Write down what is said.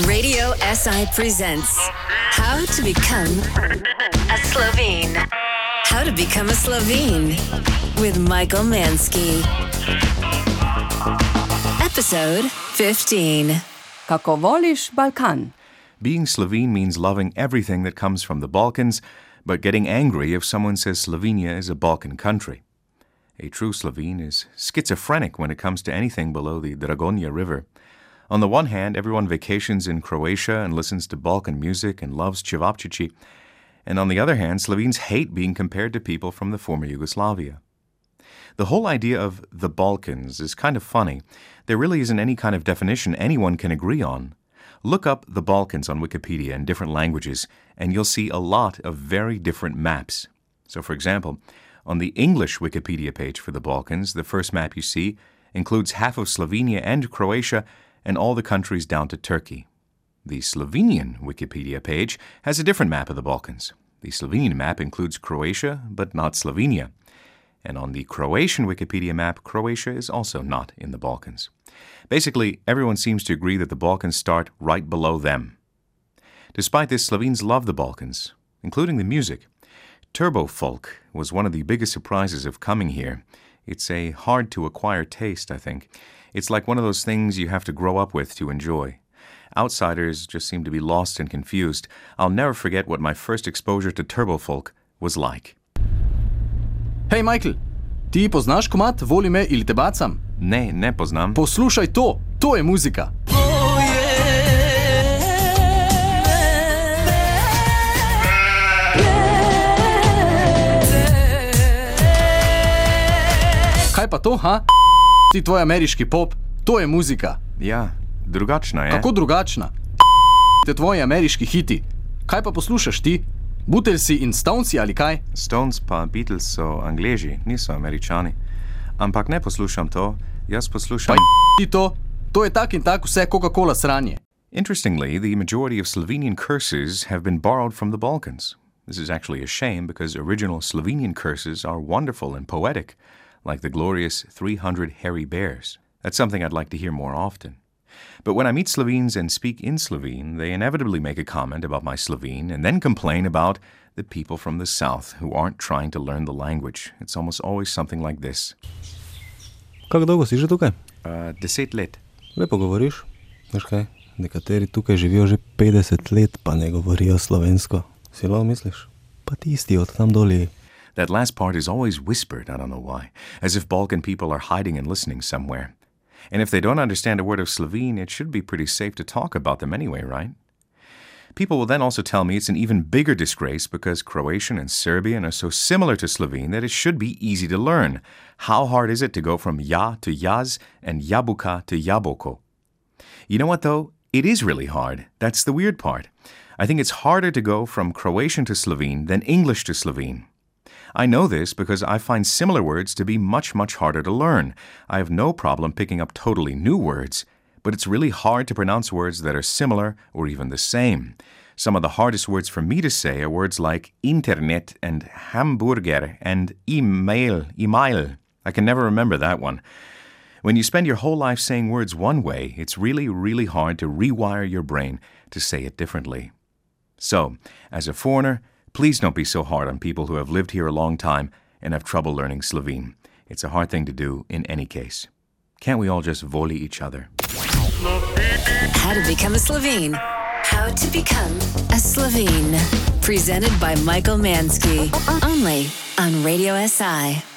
Radio SI presents How to Become a Slovene. How to Become a Slovene with Michael Manske. Episode 15. Kako voliš Balkan? Being Slovene means loving everything that comes from the Balkans, but getting angry if someone says Slovenia is a Balkan country. A true Slovene is schizophrenic when it comes to anything below the Dragonja River. On the one hand, everyone vacations in Croatia and listens to Balkan music and loves Cevapcici. And on the other hand, Slovenes hate being compared to people from the former Yugoslavia. The whole idea of the Balkans is kind of funny. There really isn't any kind of definition anyone can agree on. Look up the Balkans on Wikipedia in different languages, and you'll see a lot of very different maps. So, for example, on the English Wikipedia page for the Balkans, the first map you see includes half of Slovenia and Croatia and all the countries down to Turkey. The Slovenian Wikipedia page has a different map of the Balkans. The Slovenian map includes Croatia, but not Slovenia. And on the Croatian Wikipedia map, Croatia is also not in the Balkans. Basically, everyone seems to agree that the Balkans start right below them. Despite this, Slovenes love the Balkans, including the music. Turbo folk was one of the biggest surprises of coming here. It's a hard to acquire taste, I think. It's like one of those things you have to grow up with to enjoy. Outsiders just seem to be lost and confused. I'll never forget what my first exposure to turbo folk was like. Hej, Michael, ti poznaš komat, voli me ali te bacam? Ne, ne poznam. Poslušaj to, to je muzika. Kaj pa to, ha? Ti tvoj ameriški pop, to je muzika. Ja, drugačna je. Kako drugačna? Te tvoji ameriški hiti. Kaj pa poslušaš ti? Butelsi in Stonesi ali kaj? Stones pa Beatles so angleži, niso američani. Ampak ne poslušam to, jaz poslušam. Ti to? To je tak in tak vse Coca-Cola sranje. Interestingly, the majority of Slovenian curses have been borrowed from the Balkans. This is actually a shame because original Slovenian curses are wonderful and poetic, like the glorious 300 hairy bears. That's something I'd like to hear more often. But when I meet Slovenes and speak in Slovene, they inevitably make a comment about my Slovene and then complain about the people from the south who aren't trying to learn the language. It's almost always something like this Kako dolgo si že tukaj? uh, Deset let. Lepo govoriš. Veš kaj? Nekateri tukaj živijo že 50 let, pa ne govorijo slovensko. Si lo misliš? Pa tisti od tam doli. That last part is always whispered, I don't know why, as if Balkan people are hiding and listening somewhere. And if they don't understand a word of Slovene, it should be pretty safe to talk about them anyway, right? People will then also tell me it's an even bigger disgrace because Croatian and Serbian are so similar to Slovene that it should be easy to learn. How hard is it to go from ja to jaz and jabuka to jaboko? You know what, though? It is really hard. That's the weird part. I think it's harder to go from Croatian to Slovene than English to Slovene. I know this because I find similar words to be much, much harder to learn. I have no problem picking up totally new words, but it's really hard to pronounce words that are similar or even the same. Some of the hardest words for me to say are words like internet and hamburger and email, email. I can never remember that one. When you spend your whole life saying words one way, it's really, really hard to rewire your brain to say it differently. So, as a foreigner, please don't be so hard on people who have lived here a long time and have trouble learning Slovene. It's a hard thing to do in any case. Can't we all just volley each other? How to Become a Slovene. How to Become a Slovene. Presented by Michael Manske. Only on Radio SI.